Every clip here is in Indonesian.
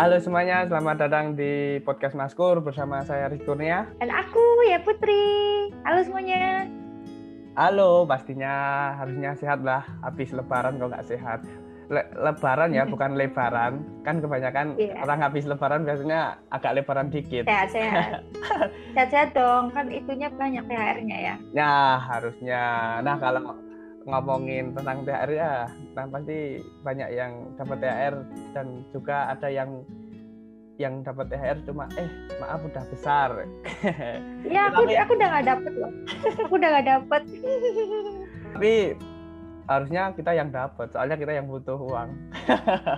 Halo semuanya, selamat datang di podcast Maskur bersama saya Rizky Kurnia. Dan aku ya Putri. Halo semuanya. Halo, pastinya harusnya sehat lah. Habis lebaran kok nggak sehat. Le lebaran ya, bukan lebaran. Kan kebanyakan yeah. orang habis lebaran biasanya agak lebaran dikit. Sehat-sehat. Sehat-sehat dong, kan itunya banyak THR-nya ya. Ya, harusnya. Nah, kalau ngomongin tentang THR ya, nah pasti banyak yang dapat THR dan juga ada yang yang dapat THR cuma eh maaf udah besar. Iya aku aku udah nggak dapet loh. aku udah nggak dapet. Tapi harusnya kita yang dapat soalnya kita yang butuh uang.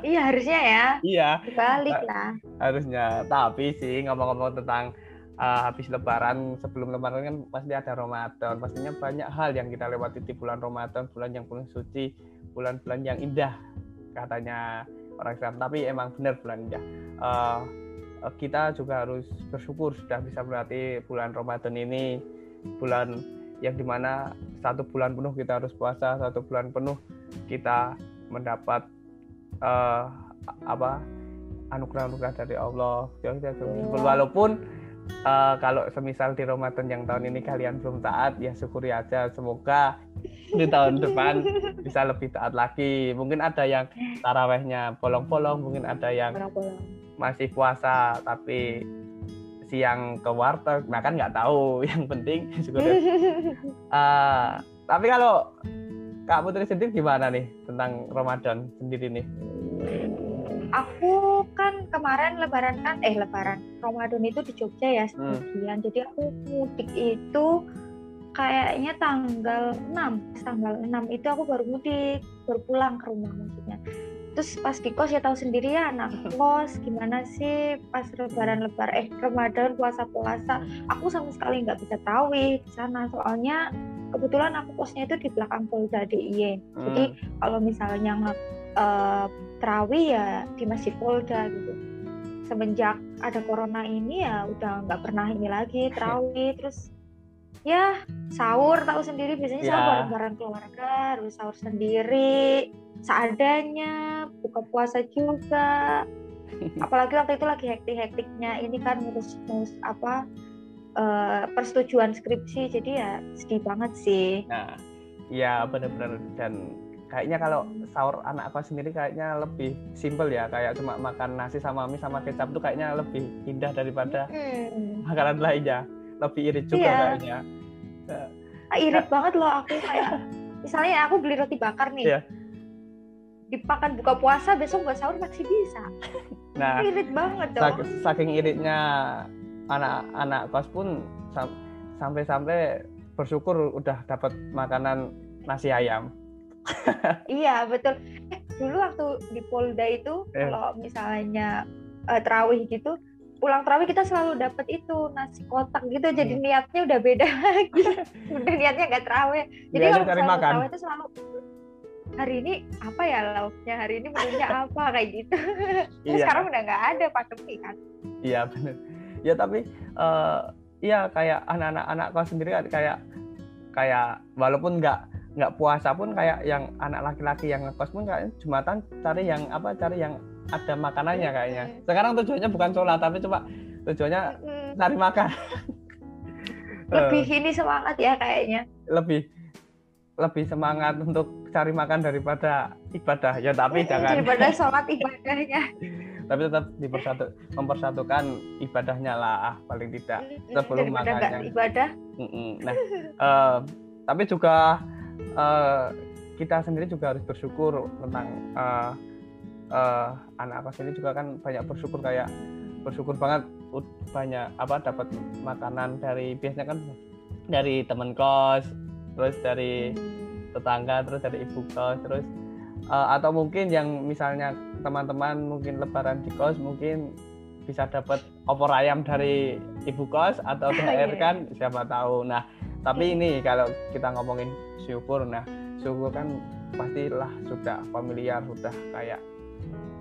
iya harusnya ya. Iya. Balik lah. Harusnya. Tapi sih ngomong-ngomong tentang uh, habis lebaran sebelum lebaran kan pasti ada Ramadan. Pastinya banyak hal yang kita lewati di bulan Ramadan bulan yang penuh suci bulan-bulan yang indah katanya orang Islam. Tapi emang benar bulan indah. Uh, kita juga harus bersyukur sudah bisa melewati bulan Ramadan ini. Bulan yang di mana satu bulan penuh kita harus puasa satu bulan penuh kita mendapat uh, apa anugerah-anugerah dari Allah. Walaupun uh, kalau semisal di Ramadan yang tahun ini kalian belum taat ya syukuri aja. Semoga di tahun depan bisa lebih taat lagi. Mungkin ada yang tarawehnya bolong-bolong mungkin ada yang masih puasa tapi siang ke warteg. Nah kan nggak tahu. Yang penting syukuri uh, tapi kalau Kak Putri sendiri gimana nih tentang Ramadan sendiri nih aku kan kemarin lebaran kan eh lebaran Ramadan itu di Jogja ya hmm. sebagian hmm. jadi aku mudik itu kayaknya tanggal 6 tanggal 6 itu aku baru mudik baru pulang ke rumah maksudnya terus pas di kos ya tahu sendiri ya anak kos gimana sih pas lebaran lebar eh Ramadan puasa puasa aku sama sekali nggak bisa tahu di sana soalnya kebetulan aku kosnya itu di belakang Polda DIY hmm. jadi kalau misalnya uh, terawih ya di Masjid Polda gitu. Semenjak ada corona ini ya udah nggak pernah ini lagi terawih terus ya sahur tahu sendiri. Biasanya yeah. sahur bareng keluarga harus sahur sendiri. Seadanya buka puasa juga. Apalagi waktu itu lagi hektik-hektiknya ini kan ngurus-ngurus apa uh, persetujuan skripsi. Jadi ya sedih banget sih. Nah ya benar-benar. Dan kayaknya kalau sahur anak aku sendiri kayaknya lebih simple ya kayak cuma makan nasi sama mie sama kecap tuh kayaknya lebih indah daripada hmm. makanan lainnya lebih irit juga iya. kayaknya nah, irit banget loh aku kayak misalnya aku beli roti bakar nih yeah. dipakan buka puasa besok buat sahur masih bisa nah irit banget dong saking, saking iritnya anak-anak kos pun sampai-sampai bersyukur udah dapat makanan nasi ayam iya betul. Eh, dulu waktu di Polda itu eh. kalau misalnya uh, terawih gitu, pulang terawih kita selalu dapat itu nasi kotak gitu. Jadi hmm. niatnya udah beda lagi. udah niatnya nggak terawih. Jadi kalau misalnya terawih itu selalu hari ini apa ya lauknya hari ini menunya apa kayak gitu. Terus iya. sekarang udah nggak ada pandemi kan. Iya benar. Ya tapi uh, iya kayak anak-anak anak kau sendiri kan kayak kayak walaupun nggak nggak puasa pun kayak yang anak laki-laki yang ngekos pun kayak jumatan cari yang apa cari yang ada makanannya kayaknya. sekarang tujuannya bukan sholat tapi coba tujuannya cari makan. Lebih ini semangat ya kayaknya. Lebih lebih semangat untuk cari makan daripada ibadah. Ya tapi jangan. daripada sholat ibadahnya. Tapi tetap dipersatu mempersatukan ibadahnya lah paling tidak. Sebelum makannya. ibadah. Nah uh, tapi juga uh, kita sendiri juga harus bersyukur tentang uh, uh, anak apa ini juga kan banyak bersyukur kayak bersyukur banget banyak apa dapat makanan dari biasanya kan dari teman kos terus dari tetangga terus dari ibu kos terus uh, atau mungkin yang misalnya teman-teman mungkin lebaran di kos mungkin bisa dapat opor ayam dari ibu kos atau THR kan siapa tahu. Nah tapi ini kalau kita ngomongin syukur nah syukur kan pastilah sudah familiar sudah kayak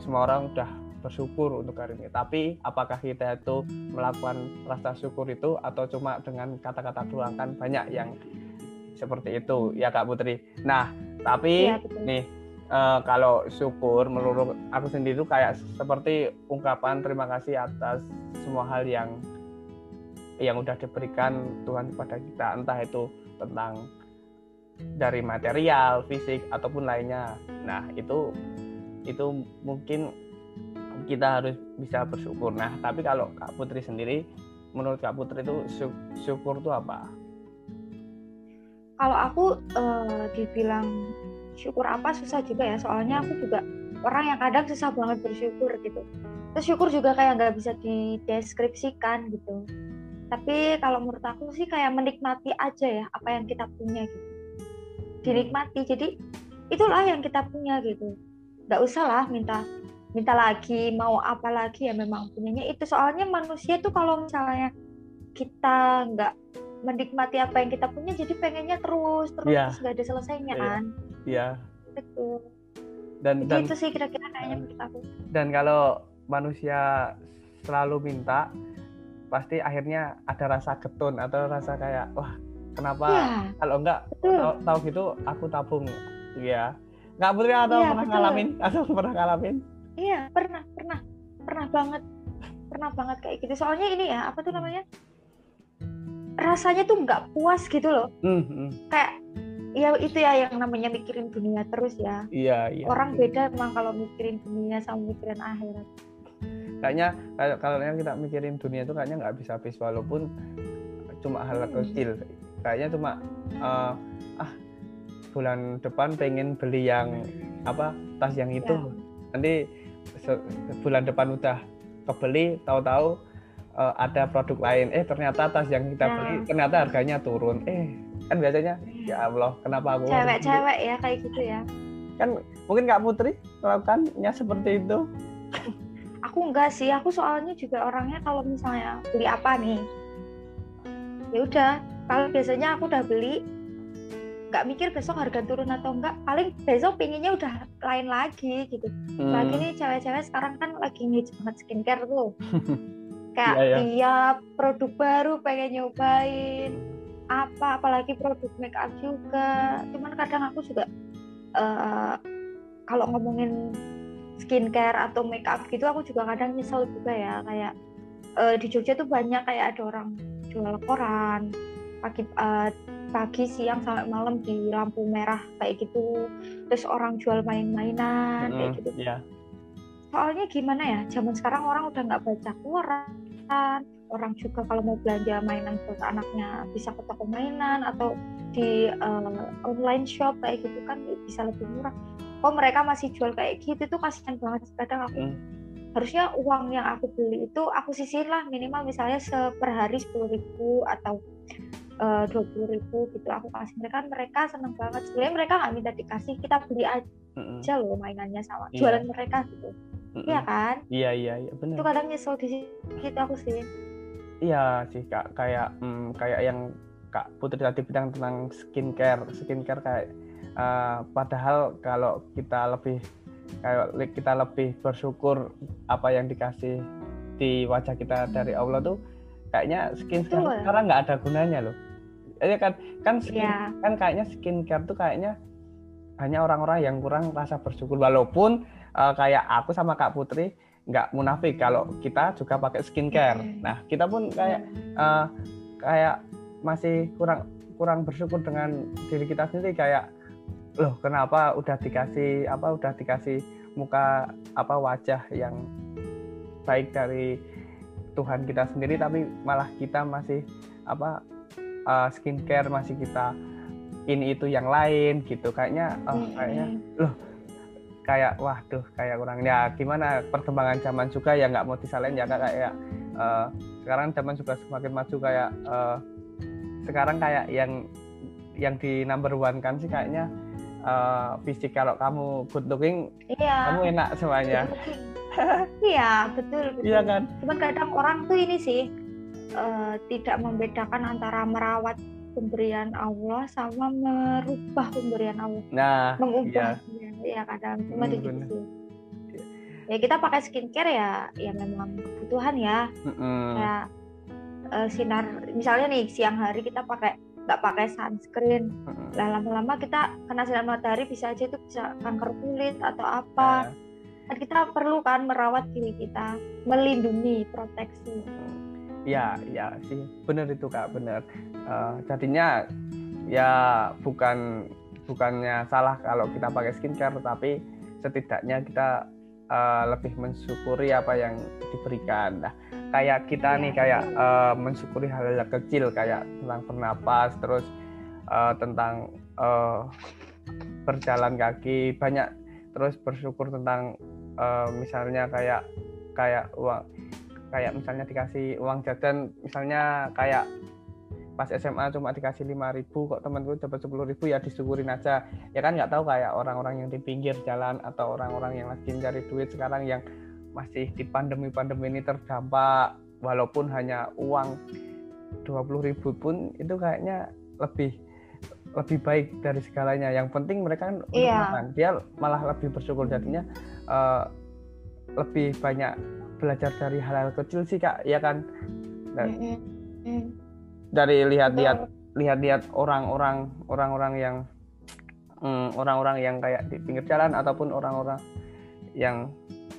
semua orang udah bersyukur untuk hari ini. Tapi apakah kita itu melakukan rasa syukur itu atau cuma dengan kata-kata doang? Kan banyak yang seperti itu ya Kak Putri. Nah tapi ya, nih uh, kalau syukur menurut aku sendiri itu kayak seperti ungkapan terima kasih atas semua hal yang yang udah diberikan Tuhan kepada kita entah itu tentang dari material, fisik ataupun lainnya. Nah, itu itu mungkin kita harus bisa bersyukur. Nah, tapi kalau Kak Putri sendiri menurut Kak Putri itu syukur itu apa? Kalau aku uh, dibilang syukur apa susah juga ya soalnya aku juga orang yang kadang susah banget bersyukur gitu terus syukur juga kayak nggak bisa dideskripsikan gitu tapi kalau menurut aku sih kayak menikmati aja ya apa yang kita punya gitu. Dinikmati jadi itulah yang kita punya gitu. Nggak usah lah minta minta lagi mau apa lagi ya memang punyanya. Itu soalnya manusia tuh kalau misalnya kita nggak menikmati apa yang kita punya jadi pengennya terus terus yeah. nggak ada selesainya yeah. kan. Iya. Betul dan dan itu sih kira-kira kayaknya menurut aku. dan kalau manusia selalu minta pasti akhirnya ada rasa ketun atau rasa kayak wah kenapa ya, kalau enggak tahu, tahu gitu aku tabung. Ya nggak putri atau ya, pernah betul. ngalamin? Atau pernah ngalamin? Iya pernah pernah pernah banget pernah banget kayak gitu. Soalnya ini ya apa tuh namanya? Rasanya tuh nggak puas gitu loh. Mm -hmm. kayak ya itu ya yang namanya mikirin dunia terus ya. Iya iya. Orang beda emang kalau mikirin dunia sama mikirin akhirat kayaknya kalau kalau kita mikirin dunia itu kayaknya nggak bisa habis walaupun cuma hal hmm. kecil. Kayaknya cuma uh, ah bulan depan pengen beli yang apa tas yang itu. Ya. nanti bulan depan udah kebeli tahu-tahu uh, ada produk lain. Eh ternyata tas yang kita nah. beli ternyata harganya turun. Eh kan biasanya ya Allah kenapa aku cewek-cewek ya kayak gitu ya. Kan mungkin Kak Putri melakukannya seperti itu aku enggak sih aku soalnya juga orangnya kalau misalnya beli apa nih ya udah kalau biasanya aku udah beli nggak mikir besok harga turun atau enggak paling besok pinginnya udah lain lagi gitu hmm. lagi nih cewek-cewek sekarang kan lagi ngehits banget skincare tuh kayak yeah, yeah. tiap produk baru pengen nyobain apa apalagi produk make up juga cuman kadang aku juga uh, kalau ngomongin skincare atau make up gitu aku juga kadang nyesel juga ya kayak uh, di Jogja tuh banyak kayak ada orang jual koran pagi uh, pagi siang sampai malam di lampu merah kayak gitu. Terus orang jual main-mainan mm, kayak gitu. yeah. soalnya gimana ya zaman sekarang orang udah nggak baca koran. Orang juga kalau mau belanja mainan buat anaknya bisa ke toko mainan atau di uh, online shop kayak gitu kan bisa lebih murah oh mereka masih jual kayak gitu tuh kasihan banget kadang aku hmm. harusnya uang yang aku beli itu aku sisihin lah minimal misalnya seper hari sepuluh ribu atau eh, dua puluh ribu gitu aku kasih mereka mereka seneng banget sebenarnya mereka nggak minta dikasih kita beli aja mm -hmm. loh mainannya sama yeah. jualan mereka gitu mm -hmm. iya kan iya iya iya benar itu kadang nyesel di situ aku sih iya sih kak kayak hmm, kayak yang kak Putri tadi bilang tentang skincare skincare kayak uh, padahal kalau kita lebih kayak kita lebih bersyukur apa yang dikasih di wajah kita dari Allah tuh kayaknya skincare Betul. sekarang nggak ada gunanya loh ya kan kan skin, yeah. kan kayaknya skincare tuh kayaknya hanya orang-orang yang kurang rasa bersyukur walaupun uh, kayak aku sama Kak Putri nggak munafik kalau kita juga pakai skincare. Nah kita pun kayak uh, kayak masih kurang kurang bersyukur dengan diri kita sendiri kayak loh kenapa udah dikasih apa udah dikasih muka apa wajah yang baik dari Tuhan kita sendiri tapi malah kita masih apa uh, skincare masih kita ini itu yang lain gitu. Kayaknya oh, kayaknya loh kayak waduh kayak kurang. Ya gimana perkembangan zaman juga ya nggak mau disalahin ya kayak uh, sekarang zaman juga semakin maju kayak uh, sekarang kayak yang yang di number one kan sih kayaknya uh, fisik kalau kamu good looking iya. kamu enak semuanya iya betul betul iya kan cuman kadang orang tuh ini sih uh, tidak membedakan antara merawat pemberian Allah sama merubah pemberian Allah. Nah, mengubah iya, ya kadang cuma hmm, gitu sih. Ya kita pakai skincare ya, ya memang kebutuhan ya. Mm-hmm. Ya uh, sinar, misalnya nih siang hari kita pakai nggak pakai sunscreen. Lah lama-lama kita kena sinar matahari bisa aja itu bisa kanker kulit atau apa. Kan kita perlu kan merawat diri kita melindungi proteksi. Ya ya sih. Benar itu kak benar uh, jadinya ya bukan bukannya salah kalau kita pakai skincare tapi setidaknya kita uh, lebih mensyukuri apa yang diberikan. Nah kayak kita nih kayak uh, mensyukuri hal-hal kecil kayak tentang bernapas terus uh, tentang uh, berjalan kaki banyak terus bersyukur tentang uh, misalnya kayak kayak uang kayak misalnya dikasih uang jajan misalnya kayak pas SMA cuma dikasih lima ribu kok temanku dapat sepuluh ribu ya disyukurin aja. Ya kan nggak tahu kayak orang-orang yang di pinggir jalan atau orang-orang yang lagi mencari duit sekarang yang masih di pandemi-pandemi ini terdampak walaupun hanya uang 20 ribu pun itu kayaknya lebih lebih baik dari segalanya. Yang penting mereka kan iya. makan dia malah lebih bersyukur. Jadinya uh, lebih banyak belajar dari hal-hal kecil sih kak. Ya kan? Dan, mm. -hmm. Dari lihat-lihat lihat-lihat orang-orang orang-orang yang mm, orang-orang mm, yang kayak di pinggir jalan ataupun orang-orang yang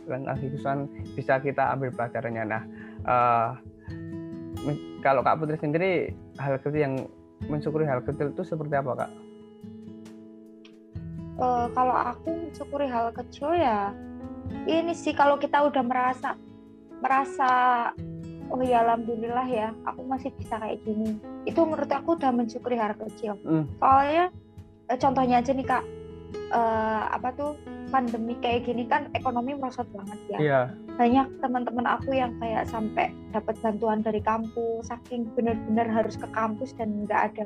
lagi kesusahan bisa kita ambil pelajarannya. Nah, uh, kalau Kak Putri sendiri hal kecil yang mensyukuri hal kecil itu seperti apa Kak? Uh, kalau aku mensyukuri hal kecil ya ini sih kalau kita udah merasa merasa oh ya alhamdulillah ya aku masih bisa kayak gini itu menurut aku udah mensyukuri hal kecil mm. soalnya eh, contohnya aja nih kak uh, apa tuh pandemi kayak gini kan ekonomi merosot banget ya. Iya. Banyak teman-teman aku yang kayak sampai dapat bantuan dari kampus, saking benar-benar harus ke kampus dan nggak ada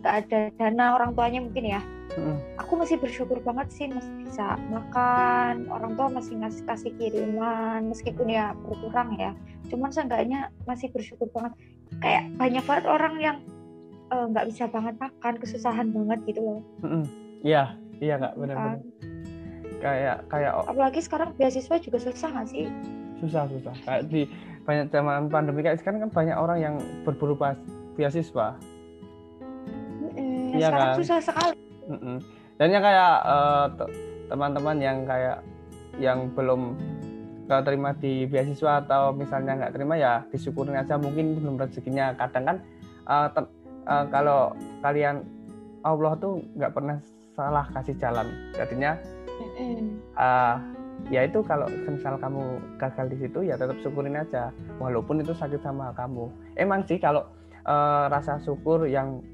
nggak ada dana orang tuanya mungkin ya. Mm. Aku masih bersyukur banget sih masih bisa makan, orang tua masih ngasih kasih kiriman meskipun ya berkurang ya. Cuman seenggaknya masih bersyukur banget. Kayak banyak banget orang yang eh, nggak uh, bisa banget makan, kesusahan banget gitu loh. Iya, iya nggak benar-benar. Kan? kayak kayak apalagi sekarang beasiswa juga susah nggak sih susah susah kayak di banyak zaman pandemi kayak sekarang kan banyak orang yang berburu pas beasiswa iya kan? susah sekali. Mm -mm. dan yang kayak uh, teman-teman yang kayak yang belum kalau terima di beasiswa atau misalnya nggak terima ya disyukurin aja. Mungkin belum rezekinya. Kadang kan uh, uh, kalau kalian Allah tuh nggak pernah salah kasih jalan. Jadinya uh, ya itu kalau misal kamu gagal di situ ya tetap syukurin aja. Walaupun itu sakit sama kamu. Emang sih kalau uh, rasa syukur yang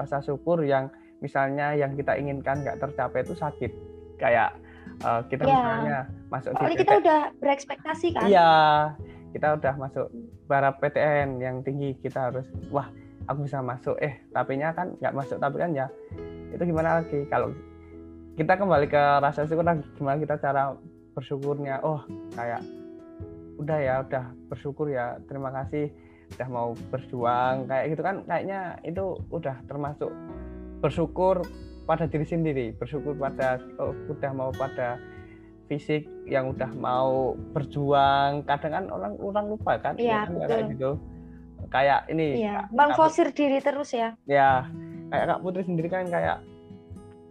rasa syukur yang misalnya yang kita inginkan nggak tercapai itu sakit. Kayak uh, kita ya. misalnya masuk di kita udah berekspektasi kan? Iya kita udah masuk para PTN yang tinggi kita harus wah aku bisa masuk. Eh tapi nya kan nggak masuk tapi kan ya itu gimana lagi? Kalau kita kembali ke rasa syukur nah gimana kita cara bersyukurnya? Oh kayak udah ya udah bersyukur ya terima kasih udah mau berjuang kayak gitu kan kayaknya itu udah termasuk bersyukur pada diri sendiri bersyukur pada oh, udah mau pada fisik yang udah mau berjuang kadang kan orang orang lupa kan iya, ya, kayak gitu kayak ini iya. mengfosir diri terus ya ya kayak kak Putri sendiri kan kayak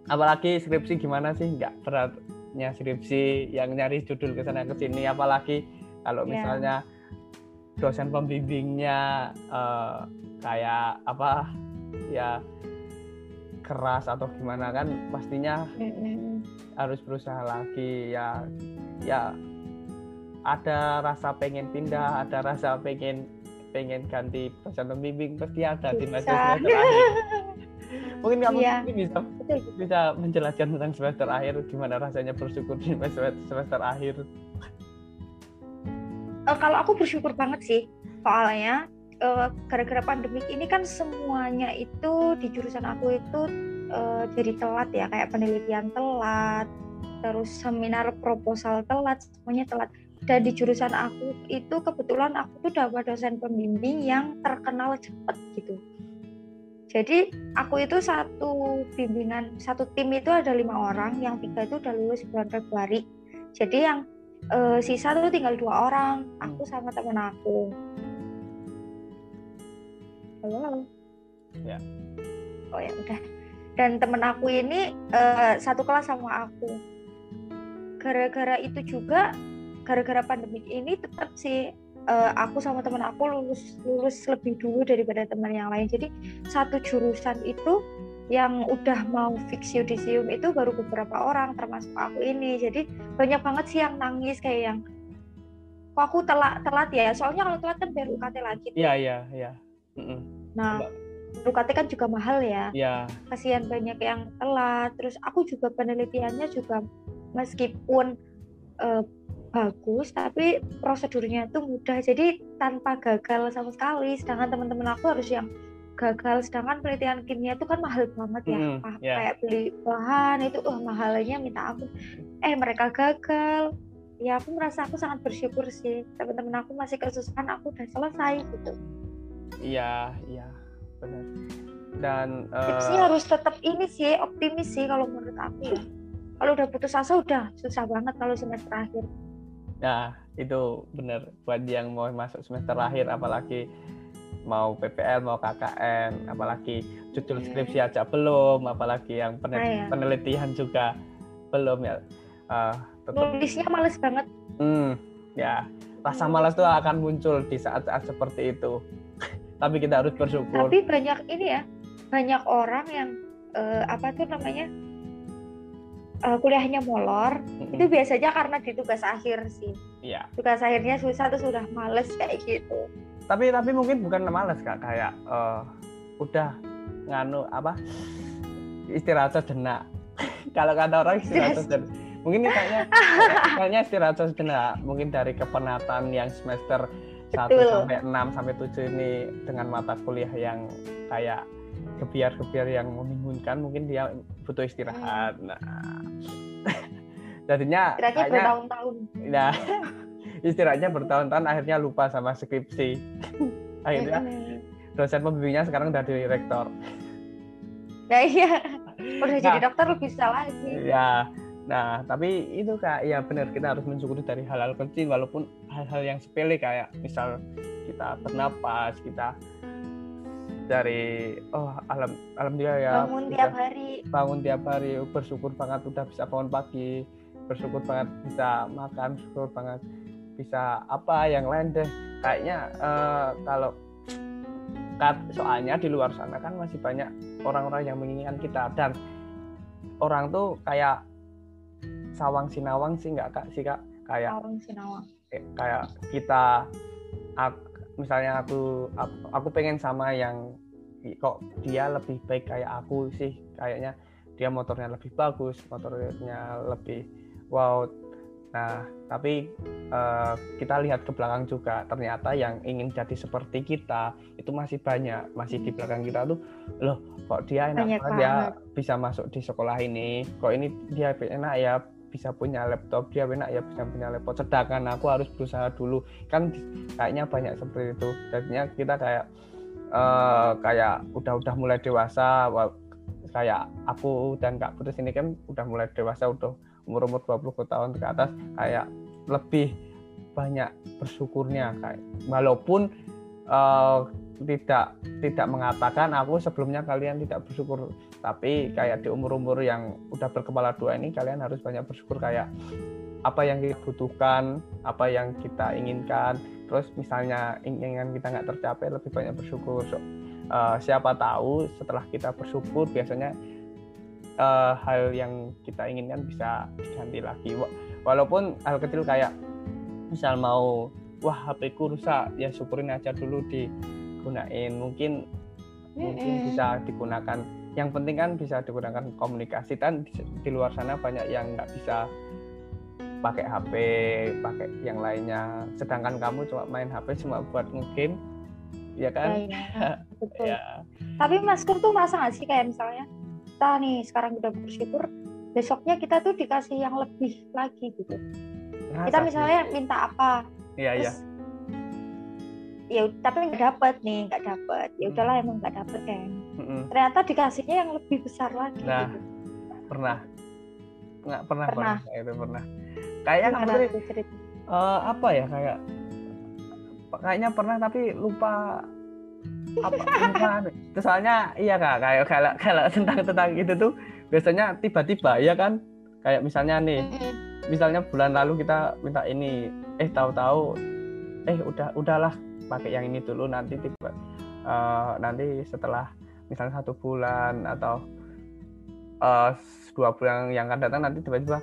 apalagi skripsi gimana sih nggak beratnya skripsi yang nyari judul ke sana ke sini apalagi kalau yeah. Dosen pembimbingnya uh, kayak apa ya keras atau gimana kan pastinya mm-hmm. harus berusaha lagi ya ya ada rasa pengen pindah ada rasa pengen pengen ganti dosen pembimbing pasti ada di masa terakhir Mungkin kamu ya. bisa bisa menjelaskan tentang semester akhir gimana rasanya bersyukur di semester semester akhir. Kalau aku bersyukur banget sih, soalnya uh, gara-gara pandemik ini kan semuanya itu di jurusan aku itu uh, jadi telat ya, kayak penelitian telat, terus seminar proposal telat, semuanya telat. Dan di jurusan aku itu kebetulan aku tuh dapat dosen pembimbing yang terkenal cepet gitu jadi aku itu satu bimbingan, satu tim itu ada lima orang, yang tiga itu udah lulus bulan Februari. Jadi yang uh, sisa tuh tinggal dua orang, aku sama temen aku. Halo. Ya. oh ya udah dan temen aku ini uh, satu kelas sama aku gara-gara itu juga gara-gara pandemik ini tetap sih uh, aku sama temen aku lulus lulus lebih dulu daripada teman yang lain jadi satu jurusan itu yang udah mau fix yudisium itu baru beberapa orang termasuk aku ini jadi banyak banget sih yang nangis kayak yang kok aku telat telat ya soalnya kalau telat kan baru UKT lagi iya iya iya nah UKT kan juga mahal ya. Iya. Kasihan banyak yang telat. Terus aku juga penelitiannya juga meskipun uh, bagus tapi prosedurnya itu mudah. Jadi tanpa gagal sama sekali. Sedangkan teman-teman aku harus yang gagal sedangkan penelitian kimia itu kan mahal banget ya. Mm, yeah. Kayak beli bahan itu uh mahalnya minta aku. Eh mereka gagal. Ya aku merasa aku sangat bersyukur sih. Teman-teman aku masih kesusahan, aku udah selesai gitu. Iya, iya benar dan uh, harus tetap ini sih optimis sih kalau menurut aku ya kalau udah putus asa udah susah banget kalau semester akhir nah itu benar buat yang mau masuk semester akhir apalagi mau PPL mau KKN apalagi judul skripsi aja belum apalagi yang penel ah, penelitian juga belum ya. Uh, tetap... nulisnya males banget. Hmm ya rasa hmm. malas tuh akan muncul di saat-saat seperti itu. Tapi kita harus bersyukur. Tapi banyak ini ya banyak orang yang uh, apa tuh namanya uh, kuliahnya molor mm-hmm. itu biasanya karena di tugas akhir sih. Iya. Tugas akhirnya susah tuh sudah males kayak gitu tapi tapi mungkin bukan males kak. Kayak uh, udah nganu apa istirahat sejenak. Kalau kata orang istirahat sejenak. Mungkin ini kayaknya kayaknya istirahat sejenak. Mungkin dari kepenatan yang semester satu sampai enam sampai tujuh ini dengan mata kuliah yang kayak kebiar-kebiar yang membingungkan mungkin dia butuh istirahat. Hmm. Nah, jadinya kayaknya bertahun-tahun. Ya, istirahatnya bertahun-tahun akhirnya lupa sama skripsi. akhirnya dosen pembimbingnya sekarang udah di rektor. Ya iya, udah nah, jadi dokter lebih bisa lagi. Ya, Nah, tapi itu kak, ya benar kita harus mensyukuri dari hal-hal kecil walaupun hal-hal yang sepele kayak misal kita bernapas, kita dari oh alam alhamdulillah ya bangun tiap hari. bangun tiap hari bersyukur banget udah bisa bangun pagi bersyukur banget bisa makan bersyukur banget bisa apa yang lain deh. Kayaknya uh, kalau soalnya di luar sana kan masih banyak orang-orang yang menginginkan kita. Dan orang tuh kayak sawang sinawang sih nggak kak? Sih kak? Kayak sawang sinawang. kayak kita aku, misalnya aku, aku aku pengen sama yang kok dia lebih baik kayak aku sih. Kayaknya dia motornya lebih bagus motornya lebih wow nah tapi uh, kita lihat ke belakang juga ternyata yang ingin jadi seperti kita itu masih banyak. Masih di belakang kita tuh loh kok dia enak banget dia bisa masuk di sekolah ini kok ini dia enak ya bisa punya laptop dia enak ya bisa punya laptop. Sedangkan aku harus berusaha dulu. Kan kayaknya banyak seperti itu. Jadinya kita kayak uh, kayak udah udah mulai dewasa kayak aku dan Kak Putus ini kan udah mulai dewasa udah umur umur 20 tahun ke atas kayak lebih banyak bersyukurnya kayak walaupun uh, tidak tidak mengatakan aku sebelumnya kalian tidak bersyukur tapi kayak di umur-umur yang udah berkepala dua ini kalian harus banyak bersyukur kayak apa yang kita butuhkan apa yang kita inginkan. Terus misalnya inginkan kita nggak tercapai lebih banyak bersyukur. So, uh, siapa tahu setelah kita bersyukur biasanya uh, hal yang kita inginkan bisa diganti lagi. Walaupun hal kecil kayak misal mau wah HP ku rusak ya syukurin aja dulu di gunain mungkin mungkin bisa digunakan. Yang penting kan bisa digunakan komunikasi. Kan di, di luar sana banyak yang nggak bisa pakai HP pakai yang lainnya. Sedangkan kamu cuma main HP cuma buat ngegame ya kan? Ya, ya. betul. Ya. tapi Mas Kur tuh masa nggak sih kayak misalnya kita nih sekarang udah bersyukur besoknya kita tuh dikasih yang lebih lagi gitu. Masa kita misalnya sih. minta apa iya iya. ya tapi nggak dapet nih nggak dapet. Ya udahlah hmm. emang nggak dapet kan. Hmm. ternyata dikasihnya yang lebih besar lagi nah gitu. pernah. Nggak pernah pernah, pernah. Itu pernah. Kayaknya kamu uh, apa ya kayak kayaknya pernah tapi lupa apa itu soalnya iya kak kayak kalau kalau tentang tentang itu tuh biasanya tiba-tiba ya kan? Kayak misalnya nih misalnya bulan lalu kita minta ini eh tahu-tahu eh udah udahlah pakai yang ini dulu nanti tiba uh, nanti setelah misalnya satu bulan atau uh, dua bulan yang akan datang nanti tiba-tiba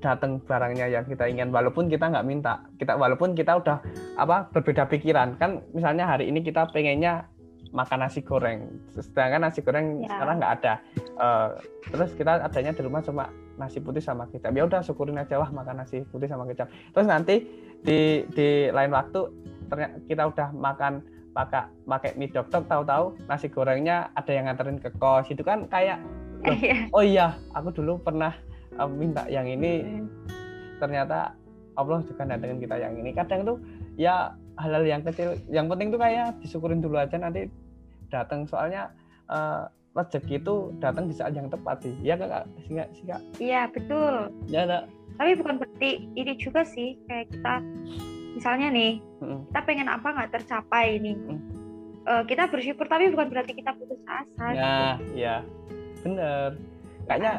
datang barangnya yang kita ingin walaupun kita nggak minta. Kita walaupun kita udah apa berbeda pikiran. Kan misalnya hari ini kita pengennya makan nasi goreng. Sedangkan nasi goreng ya. sekarang nggak ada. Uh, terus kita adanya di rumah cuma nasi putih sama kecap. Ya udah syukurin aja lah makan nasi putih sama kecap. Terus nanti di di lain waktu ternyata kita udah makan pakai pakai mie dokter tahu-tahu nasi gorengnya ada yang nganterin ke kos. Itu kan kayak iya. oh iya aku dulu pernah minta yang ini. Hmm. ternyata Allah juga datengin kita yang ini. Kadang tuh ya hal-hal yang kecil. Yang penting tuh kayak disyukurin dulu aja nanti datang soalnya uh, rezeki itu datang di saat yang tepat sih. Ya kak? Sih kak? Iya betul. Ya kak. Tapi bukan berarti ini juga sih kayak kita misalnya nih hmm. kita pengen apa nggak tercapai nih hmm. uh, kita bersyukur tapi bukan berarti kita putus asa ya gitu. ya bener. Kayaknya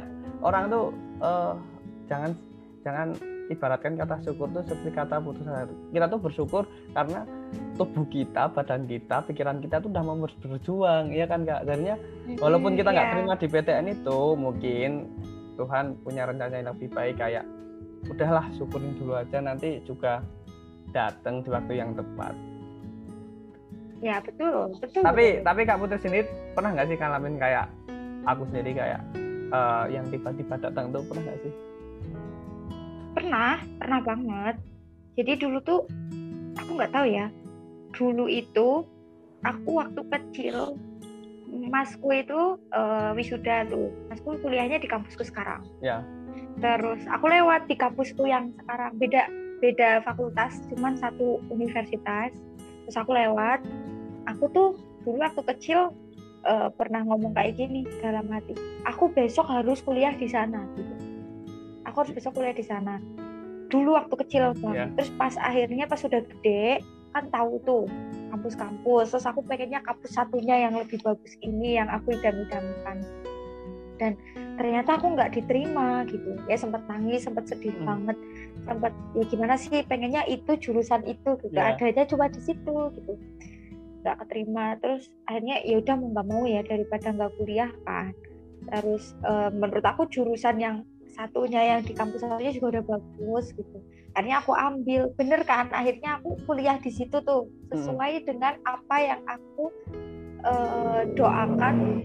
orang tuh uh, jangan jangan ibaratkan kata syukur tuh seperti kata putus asa. Kita tuh bersyukur karena tubuh kita, badan kita, pikiran kita tuh udah mau berjuang, ya kan kak? Jadinya walaupun kita nggak yeah. terima di PTN itu, mungkin Tuhan punya rencana yang lebih baik kayak udahlah syukurin dulu aja nanti juga datang di waktu yang tepat. Ya betul, betul. Tapi betul. tapi kak Putri sendiri pernah nggak sih ngalamin kayak aku sendiri kayak uh, yang tiba-tiba datang tuh pernah nggak sih? Pernah, pernah banget. Jadi dulu tuh aku nggak tahu ya. Dulu itu aku waktu kecil masku itu uh, wisuda tuh. Masku kuliahnya di kampusku sekarang. Ya. Terus aku lewat di kampusku yang sekarang beda beda fakultas, cuman satu universitas. Terus aku lewat. Aku tuh dulu waktu kecil uh, pernah ngomong kayak gini dalam hati aku besok harus kuliah di sana gitu. Aku harus besok kuliah di sana. Dulu waktu kecil bang. Yeah. terus pas akhirnya pas sudah gede kan tahu tuh kampus-kampus. Terus aku pengennya kampus satunya yang lebih bagus ini yang aku idam-idamkan. Dan ternyata aku nggak diterima gitu. Ya sempat nangis sempat sedih hmm. banget. Sempat ya gimana sih pengennya itu jurusan itu gitu. Yeah. adanya cuma di situ gitu nggak keterima terus akhirnya ya udah mau nggak mau ya daripada nggak kuliah kan. Terus uh, menurut aku jurusan yang satunya yang di kampus satunya juga udah bagus gitu. Akhirnya aku ambil. Bener kan? Akhirnya aku kuliah di situ tuh sesuai hmm. dengan apa yang aku uh, doakan.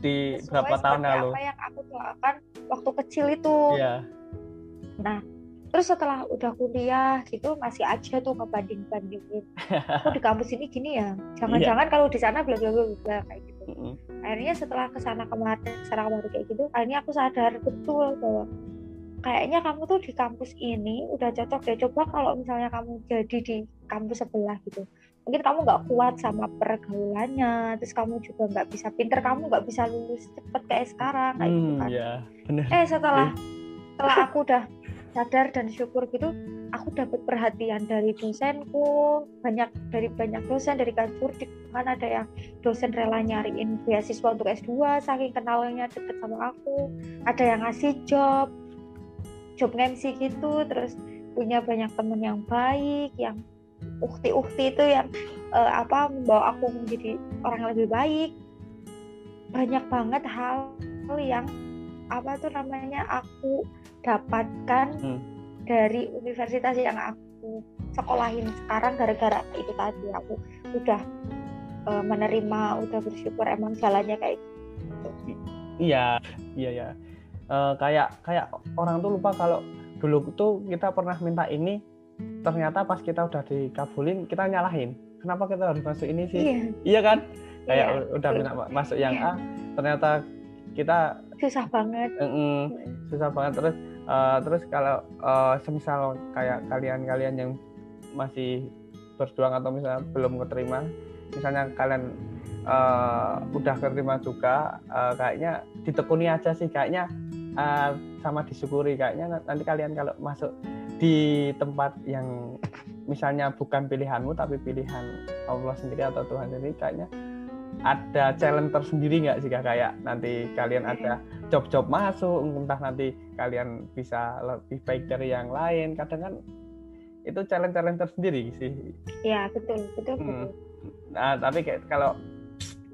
Di berapa tahun lalu? apa yang aku doakan waktu kecil itu. Yeah. nah terus setelah udah kuliah gitu masih aja tuh ngebanding bandingin kok di kampus ini gini ya jangan-jangan yeah. kalau di sana bla bla bla kayak gitu mm -hmm. akhirnya setelah ke sana kemarin ke sana kemarin kayak gitu akhirnya aku sadar betul bahwa kayaknya kamu tuh di kampus ini udah cocok deh coba kalau misalnya kamu jadi di kampus sebelah gitu mungkin kamu nggak kuat sama pergaulannya terus kamu juga nggak bisa pinter kamu nggak bisa lulus cepet kayak sekarang kayak gitu hmm, kan yeah, bener. eh setelah setelah aku udah sadar dan syukur gitu aku dapat perhatian dari dosenku banyak dari banyak dosen dari kantor kan ada yang dosen rela nyariin beasiswa untuk S2 saking kenalnya deket sama aku. Ada yang ngasih job job MC gitu terus punya banyak temen yang baik yang ukti-ukti itu yang uh, apa membawa aku menjadi orang yang lebih baik. Banyak banget hal yang apa tuh namanya aku dapatkan hmm. dari universitas yang aku sekolahin sekarang gara-gara itu tadi. Aku udah uh, menerima udah bersyukur emang jalannya kayak gitu. iya iya ya uh, kayak kayak orang tuh lupa kalau dulu tuh kita pernah minta ini ternyata pas kita udah dikabulin kita nyalahin. Kenapa kita harus masuk ini sih? Iya, iya kan? Kayak iya, udah minta masuk yang A ternyata kita susah banget. Mm -mm, susah banget. Terus uh, terus kalau uh, semisal kayak kalian-kalian yang masih berjuang atau misalnya belum keterima misalnya kalian uh, udah keterima juga uh, kayaknya ditekuni aja sih kayaknya uh, sama disyukuri. Kayaknya nanti kalian kalau masuk di tempat yang misalnya bukan pilihanmu tapi pilihan Allah sendiri atau Tuhan sendiri kayaknya ada challenge tersendiri nggak sih kayak nanti kalian ada job-job masuk entah nanti kalian bisa lebih baik dari yang lain. Kadang kan itu challenge-challenge tersendiri sih. Ya betul betul hmm. betul. Nah tapi kayak kalau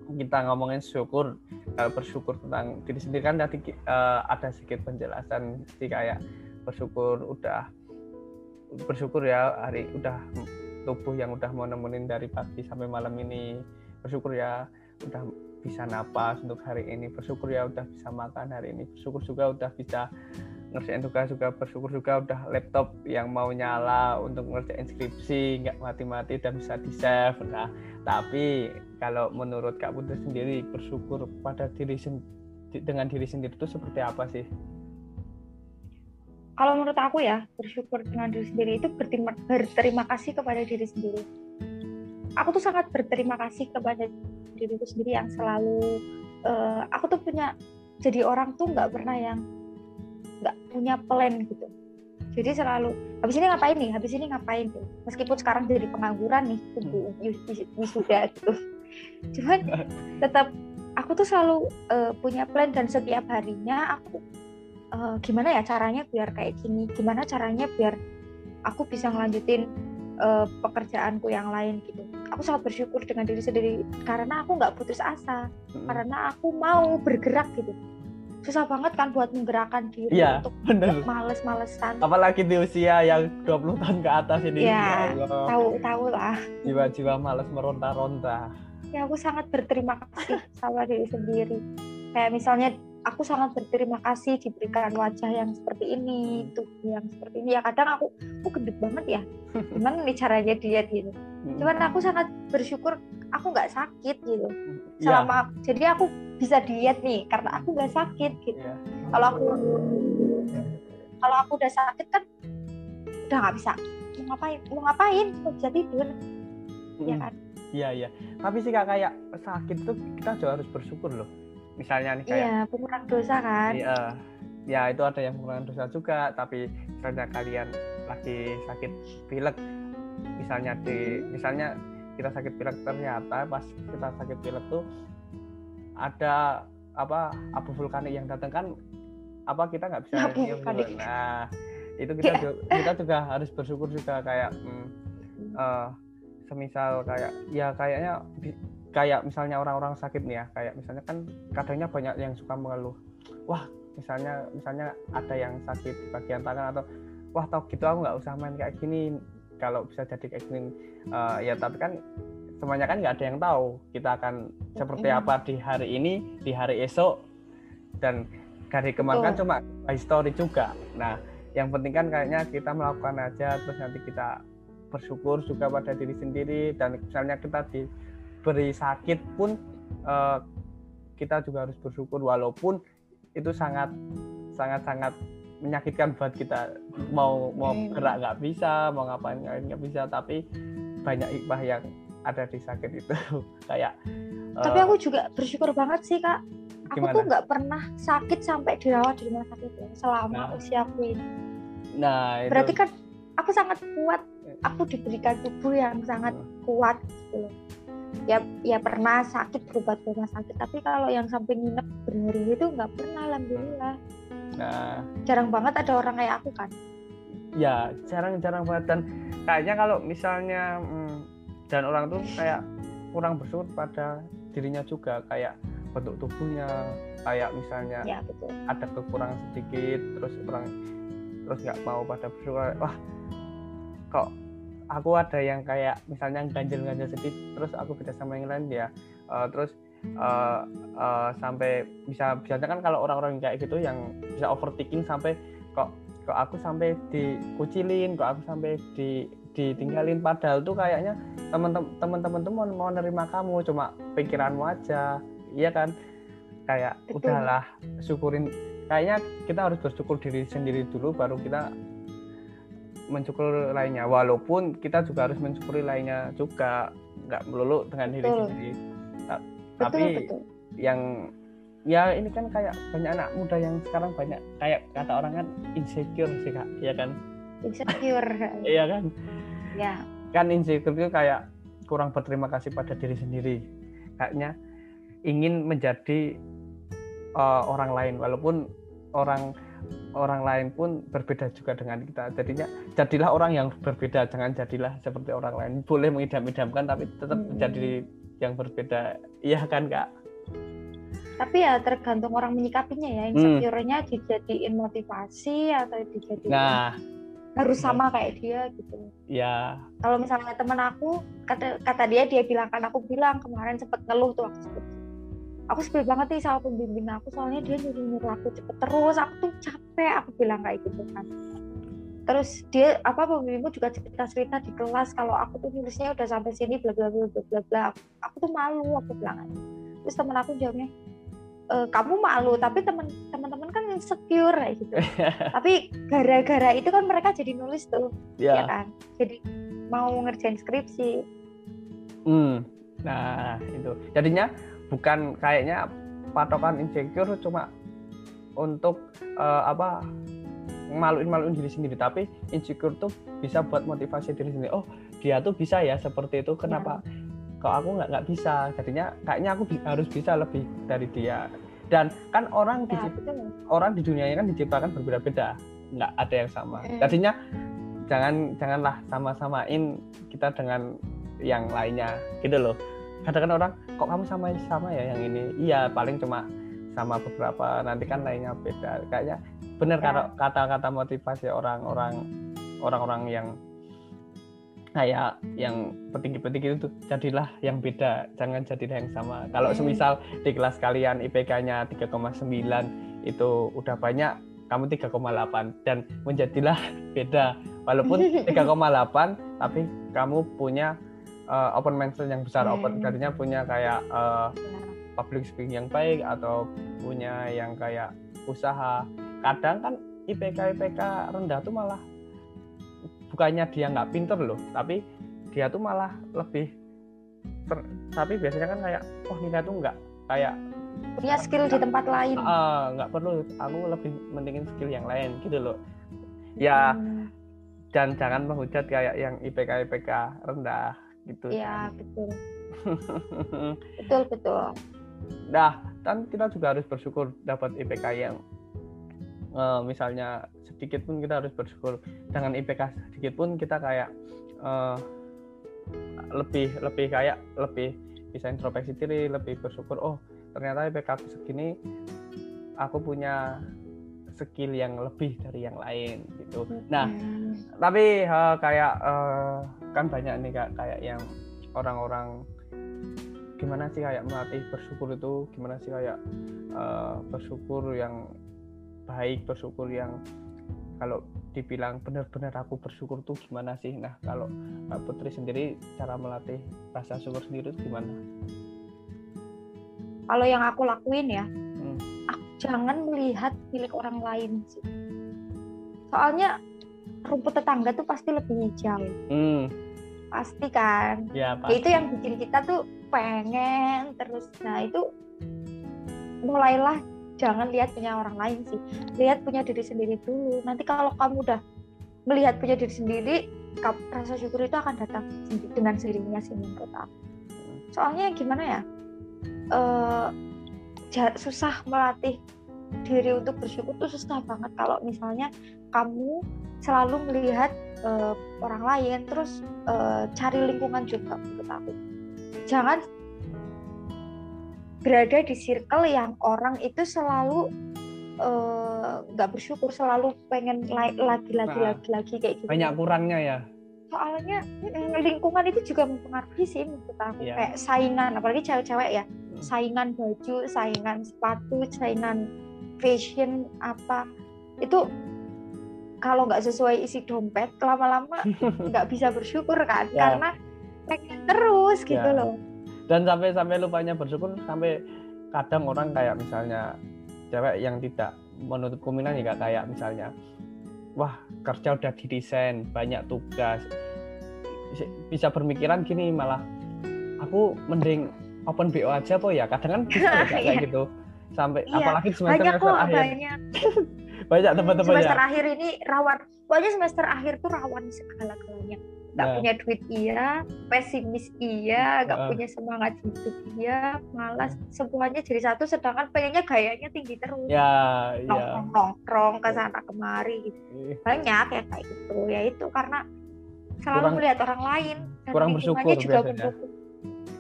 kita ngomongin syukur kalau bersyukur tentang diri sendiri kan tadi uh, ada sedikit penjelasan sih kayak bersyukur udah bersyukur ya hari udah tubuh yang udah mau nemenin dari pagi sampai malam ini bersyukur ya udah bisa napas untuk hari ini. Bersyukur ya udah bisa makan hari ini. Bersyukur juga udah bisa ngerjain tugas juga. Bersyukur juga udah laptop yang mau nyala untuk ngerjain skripsi nggak mati-mati dan bisa di save nah tapi kalau menurut Kak Putri sendiri bersyukur pada diri dengan diri sendiri itu seperti apa sih? Kalau menurut aku ya bersyukur dengan diri sendiri itu berterima kasih kepada diri sendiri aku tuh sangat berterima kasih kepada diriku sendiri yang selalu uh, aku tuh punya jadi orang tuh nggak pernah yang nggak punya plan gitu. Jadi selalu habis ini ngapain nih? Habis ini ngapain tuh meskipun sekarang jadi pengangguran nih tunggu wisuda gitu. Cuman tetap aku tuh selalu uh, punya plan dan setiap harinya aku uh, gimana ya caranya biar kayak gini? Gimana caranya biar aku bisa ngelanjutin uh, pekerjaanku yang lain gitu. Aku sangat bersyukur dengan diri sendiri karena aku nggak putus asa hmm. karena aku mau bergerak gitu. Susah banget kan buat menggerakkan diri ya, untuk males-malesan. Apalagi di usia yang 20 tahun ke atas ini. Ya, ya tahu tahu lah. Jiwa-jiwa males meronta-ronta. Ya aku sangat berterima kasih sama diri sendiri. Kayak misalnya aku sangat berterima kasih diberikan wajah yang seperti ini, tubuh yang seperti ini. Ya kadang aku, aku gendut banget ya. Gimana nih caranya diet gitu. Hmm. Cuman aku sangat bersyukur aku nggak sakit gitu. Iya. Selama ya. jadi aku bisa diet nih karena aku nggak sakit gitu. Ya. Kalau aku kalau aku udah sakit kan udah nggak bisa mau ngapain mau ngapain mau bisa tidur ya kan iya iya tapi sih kayak sakit tuh kita juga harus bersyukur loh misalnya nih kayak iya pengurang dosa kan? Iya. Ya itu ada yang pengurangan dosa juga tapi misalnya kalian lagi sakit pilek misalnya di misalnya kita sakit pilek ternyata pas kita sakit pilek tuh ada apa abu vulkanik yang datang kan apa kita nggak bisa nah itu kita juga, kita juga harus bersyukur juga kayak hmm, uh, semisal kayak ya kayaknya kayak misalnya orang-orang sakit nih ya kayak misalnya kan kadangnya banyak yang suka mengeluh. Wah misalnya misalnya ada yang sakit di bagian tangan atau wah tau gitu aku nggak usah main kayak gini. Kalau bisa jadi kayak gini uh, ya tapi kan semuanya kan nggak ada yang tahu kita akan seperti apa di hari ini di hari esok. Dan hari kemarin kan cuma histori juga. Nah yang penting kan kayaknya kita melakukan aja terus nanti kita bersyukur juga pada diri sendiri. Dan misalnya kita di diberi sakit pun uh, kita juga harus bersyukur walaupun itu sangat sangat sangat menyakitkan buat kita mau mau hmm. gerak nggak bisa mau ngapain nggak bisa tapi banyak hikmah yang ada di sakit itu kayak tapi uh, aku juga bersyukur banget sih kak aku gimana? tuh nggak pernah sakit sampai dirawat di rumah sakit ya, selama nah. usiaku ini nah itu. berarti kan aku sangat kuat aku diberikan tubuh yang sangat hmm. kuat gitu ya ya pernah sakit berobat ke rumah sakit. Tapi kalau yang sampai nginep berhari itu nggak pernah alhamdulillah. Nah. Jarang banget ada orang kayak aku kan? Ya jarang-jarang banget. Dan kayaknya kalau misalnya hmm, dan orang tuh kayak kurang bersyukur pada dirinya juga. Kayak bentuk tubuhnya kayak misalnya ya, betul. ada kekurangan sedikit terus orang terus nggak mau pada bersyukur. Wah kok aku ada yang kayak misalnya ganjil-ganjil sedikit terus aku beda sama yang lain ya uh, terus uh, uh, sampai bisa biasanya kan kalau orang-orang kayak gitu yang bisa overthinking sampai kok kok aku sampai dikucilin kok aku sampai di ditinggalin. Padahal tuh kayaknya teman-teman tuh mau, mau nerima kamu cuma pikiranmu aja. Iya kan? Kayak Betul. udahlah syukurin. Kayaknya kita harus bersyukur diri sendiri dulu baru kita mensyukuri lainnya. Walaupun kita juga harus mensyukuri lainnya juga. Nggak melulu dengan diri betul. sendiri. Tapi betul, yang ya ini kan kayak banyak anak muda yang sekarang banyak kayak kata orang kan insecure sih kak. Ya kan? Insecure. Iya kan? Ya. Kan insecure itu kayak kurang berterima kasih pada diri sendiri. Kayaknya ingin menjadi uh, orang lain. Walaupun orang orang lain pun berbeda juga dengan kita. Jadinya jadilah orang yang berbeda, jangan jadilah seperti orang lain. Boleh mengidam-idamkan tapi tetap hmm. menjadi yang berbeda. Iya kan, Kak? Tapi ya tergantung orang menyikapinya ya. Hmm. Insecure-nya hmm. dijadiin motivasi atau dijadiin Nah, harus sama kayak dia gitu. Ya. Kalau misalnya teman aku kata kata dia dia bilang kan aku bilang kemarin sempat ngeluh tuh aku sempet aku sebel banget nih sama pembimbing aku soalnya dia nyuruh nyuruh aku cepet terus. Aku tuh capek aku bilang kayak gitu kan. Terus dia apa pembimbingku juga cerita cerita di kelas kalau aku tuh nulisnya udah sampai sini bla bla bla bla bla aku, aku tuh malu aku bilang aja. Terus teman aku jawabnya e, kamu malu tapi teman teman teman kan insecure kayak gitu. Tapi gara-gara itu kan mereka jadi nulis tuh yeah. ya kan? Jadi mau ngerjain skripsi. Hmm. Nah itu. Jadinya bukan kayaknya patokan insecure cuma untuk uh, apa maluin maluin diri sendiri. Tapi insecure tuh bisa buat motivasi diri sendiri. Oh dia tuh bisa ya seperti itu. Kenapa ya. kok aku nggak nggak bisa? Jadinya kayaknya aku bi harus bisa lebih dari dia. Dan kan orang ya, di orang di dunia ini kan diciptakan berbeda-beda. Nggak ada yang sama. Hmm. jadinya jangan janganlah sama-samain kita dengan yang lainnya. Gitu loh kadang kan orang kok kamu sama sama ya yang ini? Iya paling cuma sama beberapa nanti kan lainnya beda. Kayaknya benar ya. kata-kata motivasi orang-orang orang-orang yang kayak yang petinggi-petinggi itu jadilah yang beda jangan jadilah yang sama. Kalau hmm. semisal di kelas kalian IPK-nya 3,9 itu udah banyak kamu 3,8 dan menjadilah beda. Walaupun 3,8 tapi kamu punya uh, open mindset yang besar, hmm. open jadinya punya kayak uh, public speaking yang baik atau punya yang kayak usaha. Kadang kan IPK IPK rendah tuh malah bukannya dia nggak pinter loh, tapi dia tuh malah lebih ter, tapi biasanya kan kayak oh nilai tuh nggak kayak punya skill di tempat lain nggak uh, perlu aku lebih mendingin skill yang lain gitu loh ya hmm. dan jangan menghujat kayak yang IPK IPK rendah gitu iya betul. Betul betul. Nah kan kita juga harus bersyukur dapat IPK yang uh, misalnya sedikit pun kita harus bersyukur. Dengan IPK sedikit pun kita kayak uh, lebih lebih kayak lebih bisa introspeksi diri lebih bersyukur oh ternyata IPK aku segini aku punya skill yang lebih dari yang lain gitu. Nah, hmm. tapi uh, kayak uh, kan banyak nih kak kayak yang orang-orang gimana sih kayak melatih bersyukur itu gimana sih kayak uh, bersyukur yang baik bersyukur yang kalau dibilang benar-benar aku bersyukur tuh gimana sih nah kalau Mbak Putri sendiri cara melatih rasa syukur sendiri itu gimana kalau yang aku lakuin ya hmm. Jangan melihat milik orang lain sih. Soalnya rumput tetangga tuh pasti lebih hijau. Hmm. Pasti kan? Ya, pasti. itu yang bikin kita tuh pengen terus. Nah itu mulailah jangan lihat punya orang lain sih. Lihat punya diri sendiri dulu. Nanti kalau kamu udah melihat punya diri sendiri rasa syukur itu akan datang dengan sendirinya sih menurut aku. Soalnya gimana ya? Uh, susah melatih diri untuk bersyukur tuh susah banget. Kalau misalnya kamu selalu melihat uh, orang lain terus uh, cari lingkungan juga menurut aku. Jangan berada di circle yang orang itu selalu eh, nggak uh, bersyukur selalu pengen lagi lagi lagi nah, lagi lagi kayak gitu. banyak kurangnya ya. Soalnya lingkungan itu juga mempengaruhi sih menurut aku. Yeah. kayak saingan apalagi cewek-cewek ya. Saingan baju saingan sepatu saingan fashion apa itu kalau nggak sesuai isi dompet lama-lama nggak bisa bersyukur kan ya. karena pengen terus gitu ya. loh dan sampai sampai lupanya bersyukur sampai kadang orang kayak misalnya cewek yang tidak menutup kemungkinan ya kayak misalnya wah kerja udah didesain banyak tugas bisa berpikiran gini malah aku mending open BO aja po ya kadang kan bisa kayak iya. gitu. Sampai iya, apalagi semester semester akhir banyak teman-teman semester akhir ini rawan. Pokoknya semester akhir tuh rawan segala-galanya nggak nah. punya duit iya. Pesimis iya. Nggak uh. punya semangat hidup iya. Malas. Semuanya jadi satu sedangkan pengennya gayanya tinggi terus. Ya, nongkrong nongkrong ke sana kemari gitu. banyak ya kayak gitu. Ya itu karena selalu kurang, melihat orang lain dan kurang bersyukur juga biasanya.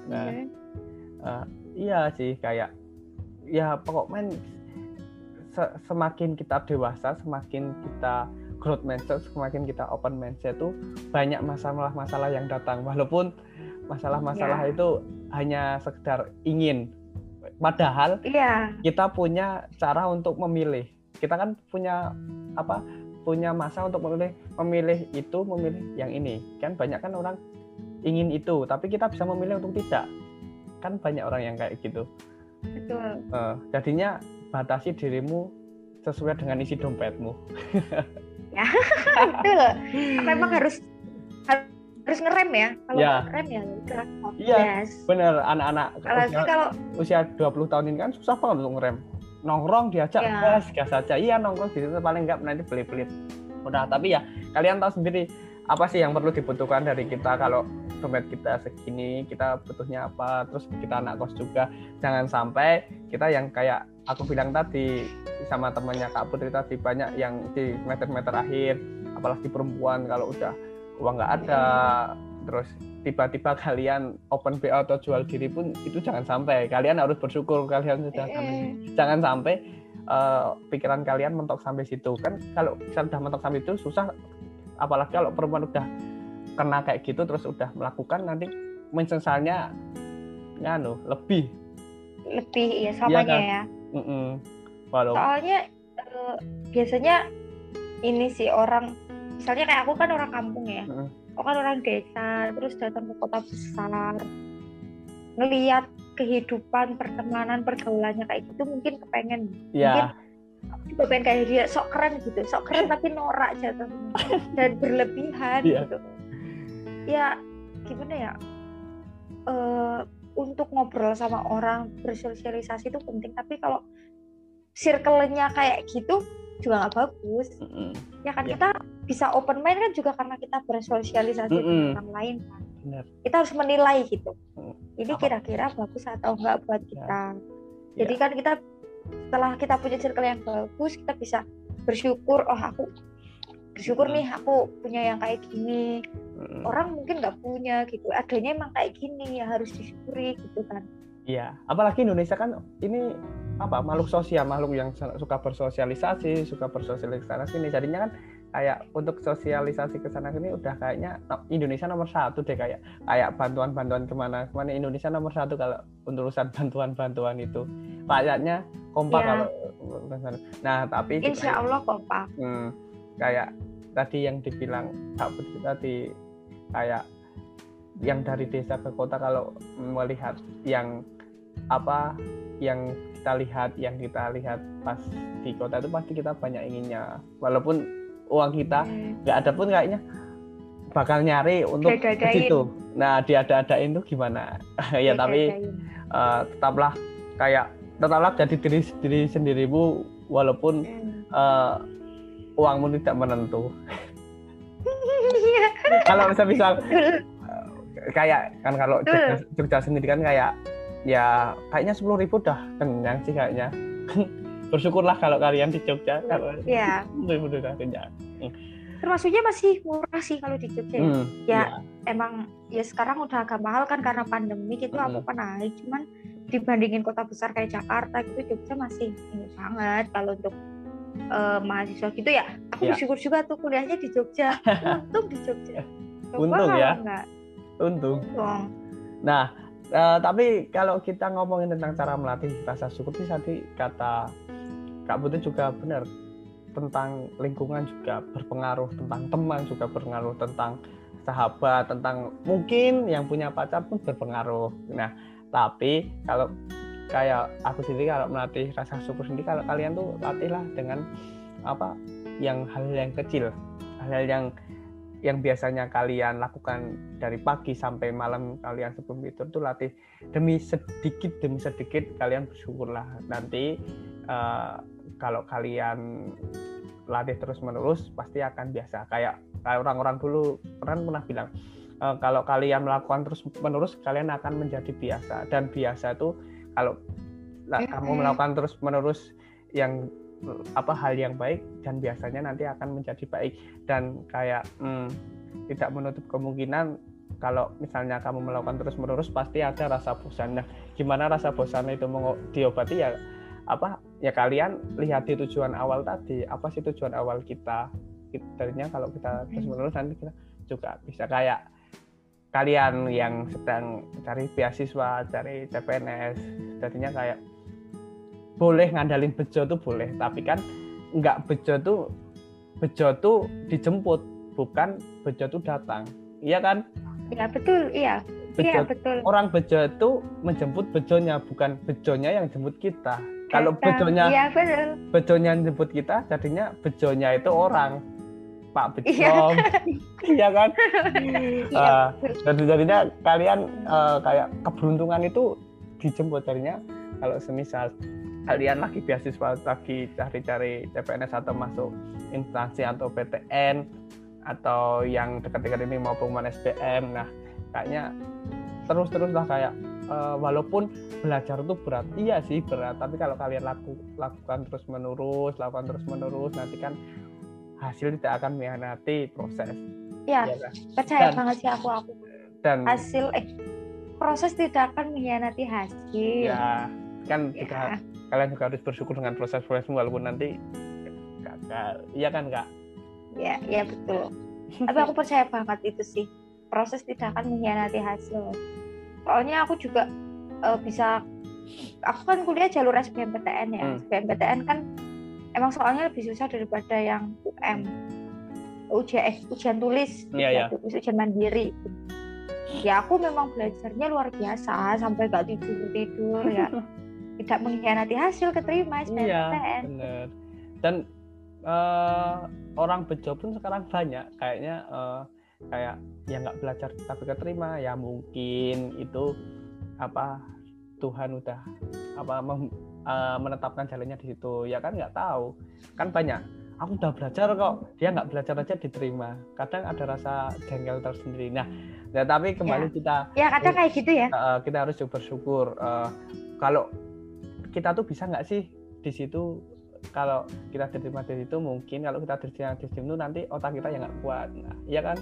nah ya. Uh, iya sih kayak ya pokok main semakin kita dewasa semakin kita growth mindset semakin kita open mindset itu banyak masalah-masalah yang datang. Walaupun masalah-masalah yeah. itu hanya sekedar ingin. Padahal yeah. kita punya cara untuk memilih. Kita kan punya apa punya masa untuk memilih memilih itu memilih yang ini. Kan banyak kan orang ingin itu tapi kita bisa memilih untuk tidak kan banyak orang yang kayak gitu. Betul. Uh, jadinya batasi dirimu sesuai dengan isi dompetmu. Ya betul. Memang harus harus ngerem ya? Kalau ya. ngerem ya iya yes. bener. Anak-anak usia, kalau usia 20 tahun ini kan susah banget untuk ngerem. Nongkrong diajak ya. gas gas saja iya nongkrong di situ paling enggak nanti beli-beli. Udah tapi ya kalian tahu sendiri apa sih yang perlu dibutuhkan dari kita kalau dompet kita segini kita butuhnya apa terus kita anak kos juga. Jangan sampai kita yang kayak aku bilang tadi sama temannya Kak Putri tadi banyak yang di meter-meter akhir apalagi perempuan kalau udah uang nggak ada. Terus tiba-tiba kalian open BO atau jual diri pun itu jangan sampai. Kalian harus bersyukur kalian sudah sampai. Jangan sampai uh, pikiran kalian mentok sampai situ. Kan kalau sudah mentok sampai itu susah. Apalagi kalau perempuan udah kena kayak gitu terus udah melakukan nanti mensesalnya nganu lebih lebih ya samanya ya, kan? ya. Mm -mm. soalnya uh, biasanya ini sih orang misalnya kayak aku kan orang kampung ya mm. aku kan orang desa terus datang ke kota besar ngelihat kehidupan pertemanan pergaulannya kayak gitu mungkin kepengen yeah. mungkin juga pengen kayak dia sok keren gitu sok keren tapi norak jatuhnya dan berlebihan yeah. gitu ya gimana ya uh, untuk ngobrol sama orang bersosialisasi itu penting tapi kalau circle-nya kayak gitu juga nggak bagus mm -hmm. ya kan yeah. kita bisa open mind kan juga karena kita bersosialisasi mm -hmm. dengan orang lain kan Bener. kita harus menilai gitu mm. ini kira-kira bagus atau enggak buat ya. kita yeah. jadi yeah. kan kita setelah kita punya circle yang bagus kita bisa bersyukur oh aku bersyukur nih aku punya yang kayak gini. Hmm. orang mungkin nggak punya gitu. Adanya emang kayak gini ya harus disyukuri gitu kan. Iya apalagi Indonesia kan ini apa makhluk sosial makhluk yang suka bersosialisasi suka bersosialisasi ini. Jadinya kan kayak untuk sosialisasi ke sana sini udah kayaknya Indonesia nomor satu deh kayak kayak bantuan-bantuan ke mana ke mana. Indonesia nomor satu kalau untuk urusan bantuan-bantuan itu. Kayaknya kompak ya. kalau nah tapi Insya Allah kompak. Hmm, kayak tadi yang dibilang Kak Putri tadi kayak yang dari desa ke kota kalau melihat yang apa yang kita lihat yang kita lihat pas di kota itu pasti kita banyak inginnya. Walaupun uang kita nggak ada pun kayaknya bakal nyari untuk ke situ. Nah, diada-adain itu gimana? ya tapi uh, tetaplah kayak tetaplah jadi diri diri sendirimu walaupun uh, uangmu tidak menentu. kalau bisa uh, kayak kan kalau Jogja, Jogja sendiri kan kayak ya kayaknya sepuluh ribu dah kenyang sih kayaknya. Bersyukurlah kalau kalian di Jogja. Kalau ya. udah kenyang. Termasuknya masih murah sih kalau di Jogja. Hmm, ya, ya emang ya sekarang udah agak mahal kan karena pandemi gitu. Hmm. apa naik cuman dibandingin kota besar kayak Jakarta gitu Jogja masih ini banget kalau untuk uh, mahasiswa gitu ya. Aku ya. bersyukur juga tuh kuliahnya di Jogja. Untung di Jogja. Coba untung ya. enggak? untung. Untung. Nah uh, tapi kalau kita ngomongin tentang cara melatih rasa syukur sih tadi kata Kak Putri juga benar tentang lingkungan juga berpengaruh tentang teman juga berpengaruh tentang sahabat tentang mungkin yang punya pacar pun berpengaruh. Nah tapi kalau kayak aku sendiri kalau melatih rasa syukur sendiri kalau kalian tuh latihlah dengan apa yang hal yang kecil hal-hal yang yang biasanya kalian lakukan dari pagi sampai malam kalian sebelum tidur tuh latih. Demi sedikit demi sedikit kalian bersyukurlah nanti uh, kalau kalian latih terus menerus pasti akan biasa. Kayak kayak orang-orang dulu pernah pernah bilang e, kalau kalian melakukan terus menerus kalian akan menjadi biasa. Dan biasa itu kalau lah, kamu melakukan terus menerus yang apa hal yang baik dan biasanya nanti akan menjadi baik. Dan kayak hmm, tidak menutup kemungkinan kalau misalnya kamu melakukan terus menerus pasti ada rasa bosan. Nah, gimana rasa bosan itu mau diobati? Ya apa ya kalian lihat di tujuan awal tadi apa sih tujuan awal kita? Ternyata kalau kita terus menerus nanti kita juga bisa. Kayak kalian yang sedang cari beasiswa cari CPNS jadinya kayak boleh ngandalin bejo tuh boleh tapi kan nggak bejo tuh bejo tuh dijemput bukan bejo tuh datang. Iya kan? Iya betul iya. Bejo, iya betul. orang bejo itu menjemput bejonya bukan bejonya yang jemput kita. Kalau bejonya iya, betul. bejonya jemput kita jadinya bejonya itu orang Pak iya, iya kan? Uh, jadi jadinya kalian uh, kayak keberuntungan itu dijemput jadinya. Kalau semisal kalian lagi beasiswa lagi cari-cari CPNS atau masuk instansi atau PTN atau yang dekat-dekat ini mau pengumuman SBM nah kayaknya terus-teruslah kayak uh, walaupun belajar itu berat. Iya sih berat tapi kalau kalian laku, lakukan terus menerus lakukan terus menerus nanti kan hasil tidak akan mengkhianati proses. Ya, ya kan? percaya dan, banget sih aku aku. dan hasil eh proses tidak akan mengkhianati hasil. Ya kan ya. juga kalian juga harus bersyukur dengan proses-proses walaupun nanti gagal. Iya kan kak? Ya ya betul. Tapi aku percaya banget itu sih. Proses tidak akan mengkhianati hasil. Soalnya aku juga uh, bisa aku kan kuliah jalur SBMPTN ya. Hmm. SBMPTN kan emang soalnya lebih susah daripada yang UM ujian eh, ujian tulis. Yeah, yeah. ujian mandiri. Ya aku memang belajarnya luar biasa sampai gak tidur tidur ya. Tidak mengkhianati hasil keterima SBMPTN iya, bener. dan uh, orang bejo pun sekarang banyak kayaknya uh, kayak yang nggak belajar tapi keterima ya mungkin itu apa Tuhan udah apa mem, uh, menetapkan jalannya di situ. Ya kan nggak tahu. Kan banyak. Aku udah belajar kok. Dia nggak belajar aja diterima. Kadang ada rasa jengkel tersendiri. Nah ya tapi kembali ya. kita ya kadang kayak gitu ya. Uh, kita harus bersyukur. Uh, kalau kita tuh bisa nggak sih di situ kalau kita diterima di situ mungkin kalau kita diterima di situ nanti otak kita yang nggak kuat. Nah, iya kan?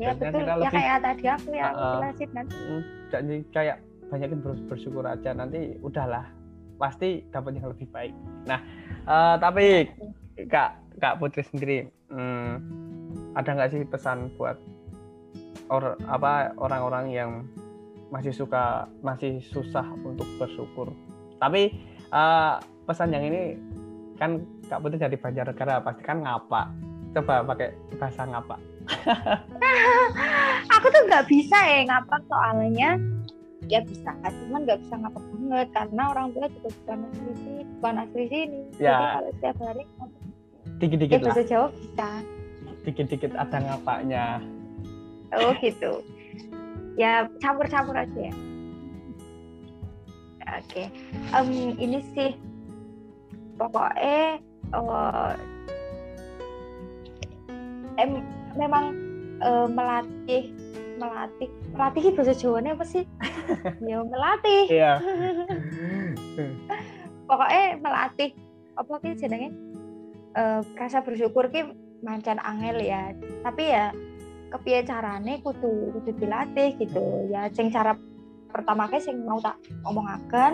Ya betul. ya lebih, kayak tadi aku yang uh, jelasin nanti jadi kayak banyakin bersyukur aja nanti udahlah pasti dapat yang lebih baik. Nah uh, tapi kak kak Putri sendiri hmm, ada nggak sih pesan buat or apa orang-orang yang masih suka masih susah untuk bersyukur? Tapi uh, pesan yang ini kan kak Putri dari Banjarnegara pasti kan ngapa coba pakai bahasa ngapa aku tuh nggak bisa ya ngapa soalnya ya bisa cuman nggak bisa ngapa banget karena orang tua juga bukan asli sini bukan asli sini ya. jadi kalau setiap hari dikit-dikit ya, bisa jawab bisa. Dikit-dikit ada ngapanya oh gitu. Ya campur-campur aja ya. Oke. Okay. um, ini sih. Pokoknya uh, em memang uh, melatih melatih. Melatih bahasa Jawanya apa sih? Ya melatih. Iya. Pokoknya melatih. Apa sih jenenge? Uh, rasa bersyukur ki mancan angel ya. Tapi ya kepiye carane kudu kudu dilatih gitu. Ya sing cara pertama kayak sing mau tak omongaken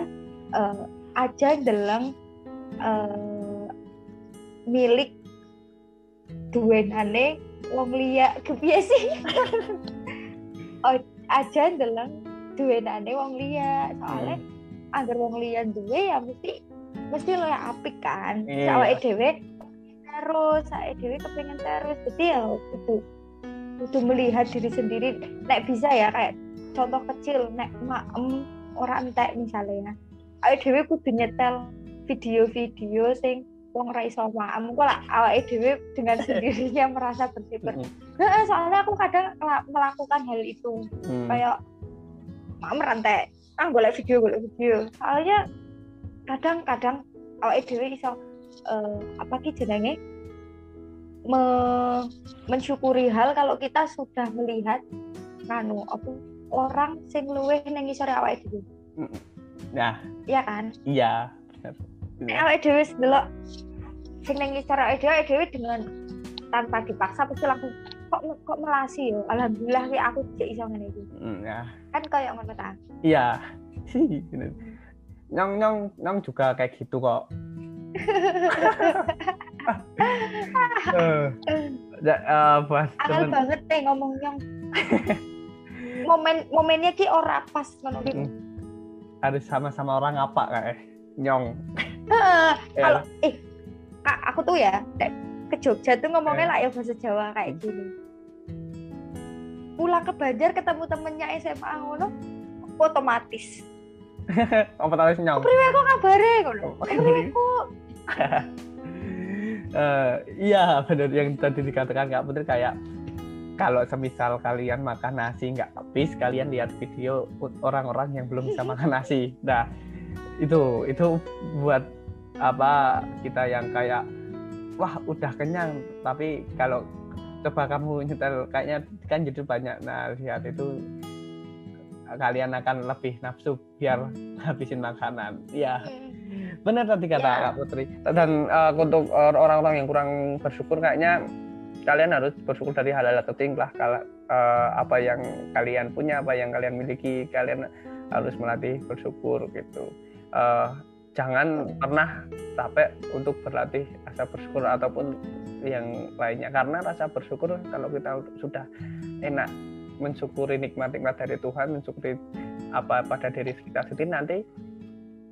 uh, aja dalam uh, milik duwenane wong liya. Kepiye sih aja ndeleng duwenane wong liya. Soalnya hmm. agar wong liya duwe ya mesti mesti lo yang apik kan. Yeah. awake dhewe terus saya dhewe kepengen terus. Jadi ya itu itu melihat diri sendiri. Nek bisa ya kayak contoh kecil nek maem orang entek misalnya. Ayo dhewe kudu nyetel video-video sing wong ra iso maem kok lah awake dhewe dengan sendirinya merasa bersyukur. Heeh, soalnya aku kadang melakukan hal itu. Hmm. Kayak maem rantai, ah golek video golek video. Soalnya kadang-kadang awake dhewe iso uh, apa ki jenenge me mensyukuri hal kalau kita sudah melihat kanu apa orang sing luweh ning isore awake dhewe. Nah, Iya kan? iya. Nek awake dhewe wis ndelok sing isore awake dhewe dhewe dengan tanpa dipaksa pasti langsung kok kok melasi yo. Alhamdulillah ki aku jek iso ngene iki. Mm, ya. Kan kayak ngono ta. Iya. Nyong nyong nyong juga kayak gitu kok. Eh, eh, buat Angel temen- banget teh ngomong nyong. Momen momennya ki ora pas ngono harus sama-sama orang apa kayak nyong. Ya. Kalau eh aku tuh ya ke Jogja tuh ngomongnya Eh. lah ya bahasa Jawa kayak gini. Pulang ke Banjar ketemu temennya SMA ngono otomatis. Tahu nyong? Priwe kok kabare ngono. Oh, Priwe kok Eh, iya benar yang tadi dikatakan Kak Putri kayak kalau semisal kalian makan nasi nggak habis kalian lihat video orang-orang yang belum bisa makan nasi nah itu itu buat apa kita yang kayak wah udah kenyang. Tapi kalau coba kamu nyetel kayaknya kan jadi banyak. Nah lihat itu kalian akan lebih nafsu biar habisin makanan. Ya benar tadi kata Ya. Kak Putri. Dan eh, untuk orang-orang yang kurang bersyukur kayaknya kalian harus bersyukur dari hal-hal kecil lah. Kalau eh, apa yang kalian punya apa yang kalian miliki kalian harus melatih bersyukur gitu. Eh, jangan pernah capek untuk berlatih rasa bersyukur ataupun yang lainnya. Karena rasa bersyukur kalau kita sudah enak mensyukuri nikmat-nikmat dari Tuhan mensyukuri apa pada diri kita sendiri nanti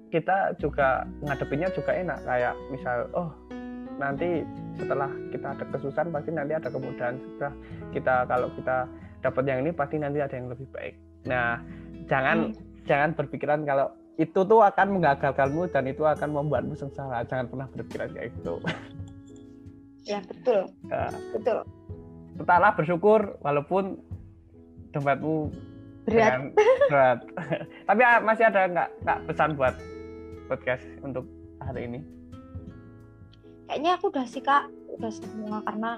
kita juga ngadepinnya juga enak. Kayak misal oh nanti setelah kita ada kesusahan pasti nanti ada kemudahan. Setelah kita kalau kita dapat yang ini pasti nanti ada yang lebih baik. Nah jangan jangan berpikiran kalau itu tuh akan menggagalkanmu dan itu akan membuatmu sengsara. Jangan pernah berpikiran kayak gitu. Ya betul, Ya, betul. tetaplah bersyukur walaupun dompetmu Berat. berat. Tapi ah, masih ada nggak nggak pesan buat podcast untuk hari ini? Kayaknya aku udah sih Kak, udah semua karena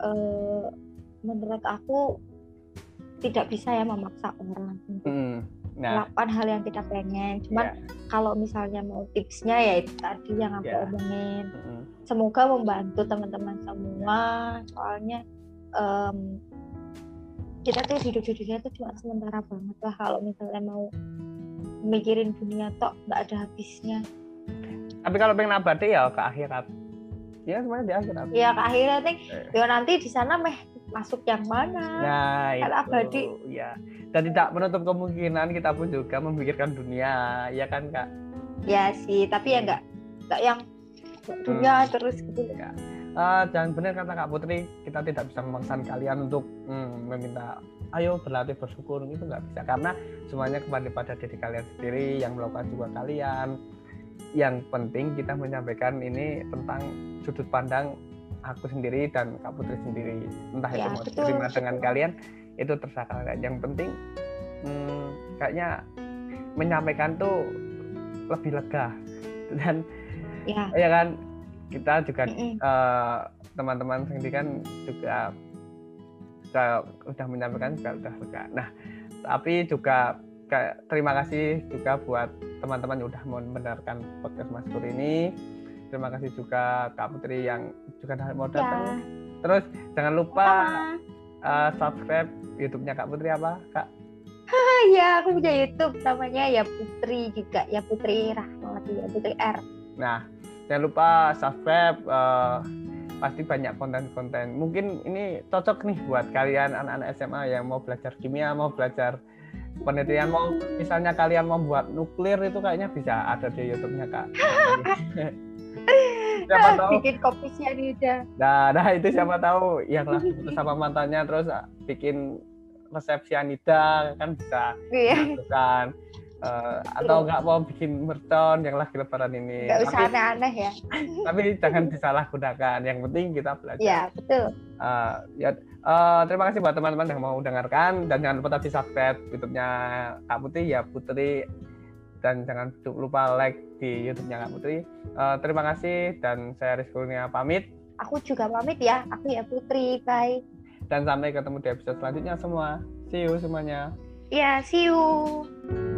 eh, menurut aku tidak bisa ya memaksa orang. Hmm, nah melakukan hal yang kita pengen. Cuman ya, kalau misalnya mau tipsnya ya itu tadi yang aku Ya. omongin. mm, Semoga membantu teman-teman semua. Soalnya em, kita tuh hidup di dunia tuh cuma sementara banget lah. Kalau misalnya mau mikirin dunia tok nggak ada habisnya. tapi kalau pengen abadi ya ke akhirat ya semuanya di akhirat Ya ke akhirnya nih, Eh. ya nanti di sana meh masuk yang mana? nah Kalau itu abadi. ya dan tidak menutup kemungkinan kita pun juga memikirkan dunia ya kan kak Ya sih, tapi ya nggak nggak yang dunia terus gitu. Ya. Eh, jangan benar kata Kak Putri, kita tidak bisa memaksa kalian untuk hmm, meminta ayo berlatih bersyukur itu nggak bisa karena semuanya kembali pada diri kalian sendiri yang melakukan juga kalian. Yang penting kita menyampaikan ini tentang sudut pandang aku sendiri dan Kak Putri sendiri. Entah Ya, itu mau betul, terima betul. dengan kalian itu terserah kalian. Yang penting hmm, kayaknya menyampaikan tuh lebih lega dan Ya, ya kan kita juga mm-mm. eh, teman-teman sendiri kan juga juga udah menyampaikan juga udah lega. Nah, tapi juga terima kasih juga buat teman-teman yang udah mendengarkan podcast Mas Kur ini. Terima kasih juga Kak Putri yang juga mau ya. datang. Terus jangan lupa Sama. eh, subscribe YouTube-nya Kak Putri apa, Kak? Ah, ya, aku punya YouTube namanya ya Putri juga, ya Putri Rahmawati, ya Putri R. Nah, jangan lupa subscribe. eh, pasti banyak konten-konten. Mungkin ini cocok nih buat kalian anak-anak SMA yang mau belajar kimia, mau belajar penelitian, mau misalnya kalian mau buat nuklir itu kayaknya bisa ada di YouTube-nya kak. siapa tahu. Bikin kopi sianida. Nah, nah itu siapa tahu yang lagi putus sama mantannya terus ah, bikin resep sianida kan bisa Iya, dilakukan. Eh, atau nggak mau bikin mercon yang lagi lebaran ini. nggak usah aneh-aneh ya. tapi jangan disalahgunakan. Yang penting kita belajar. Ya, betul. Eh, ya, eh, terima kasih buat teman-teman yang mau dengarkan dan jangan lupa tadi subscribe YouTube-nya Kak Putri ya Putri dan jangan lupa like di YouTube-nya Kak Putri. Eh, terima kasih dan saya Rizky pamit. aku juga pamit ya. Aku ya Putri. Bye. Dan sampai ketemu di episode selanjutnya semua. See you semuanya. Ya yeah, see you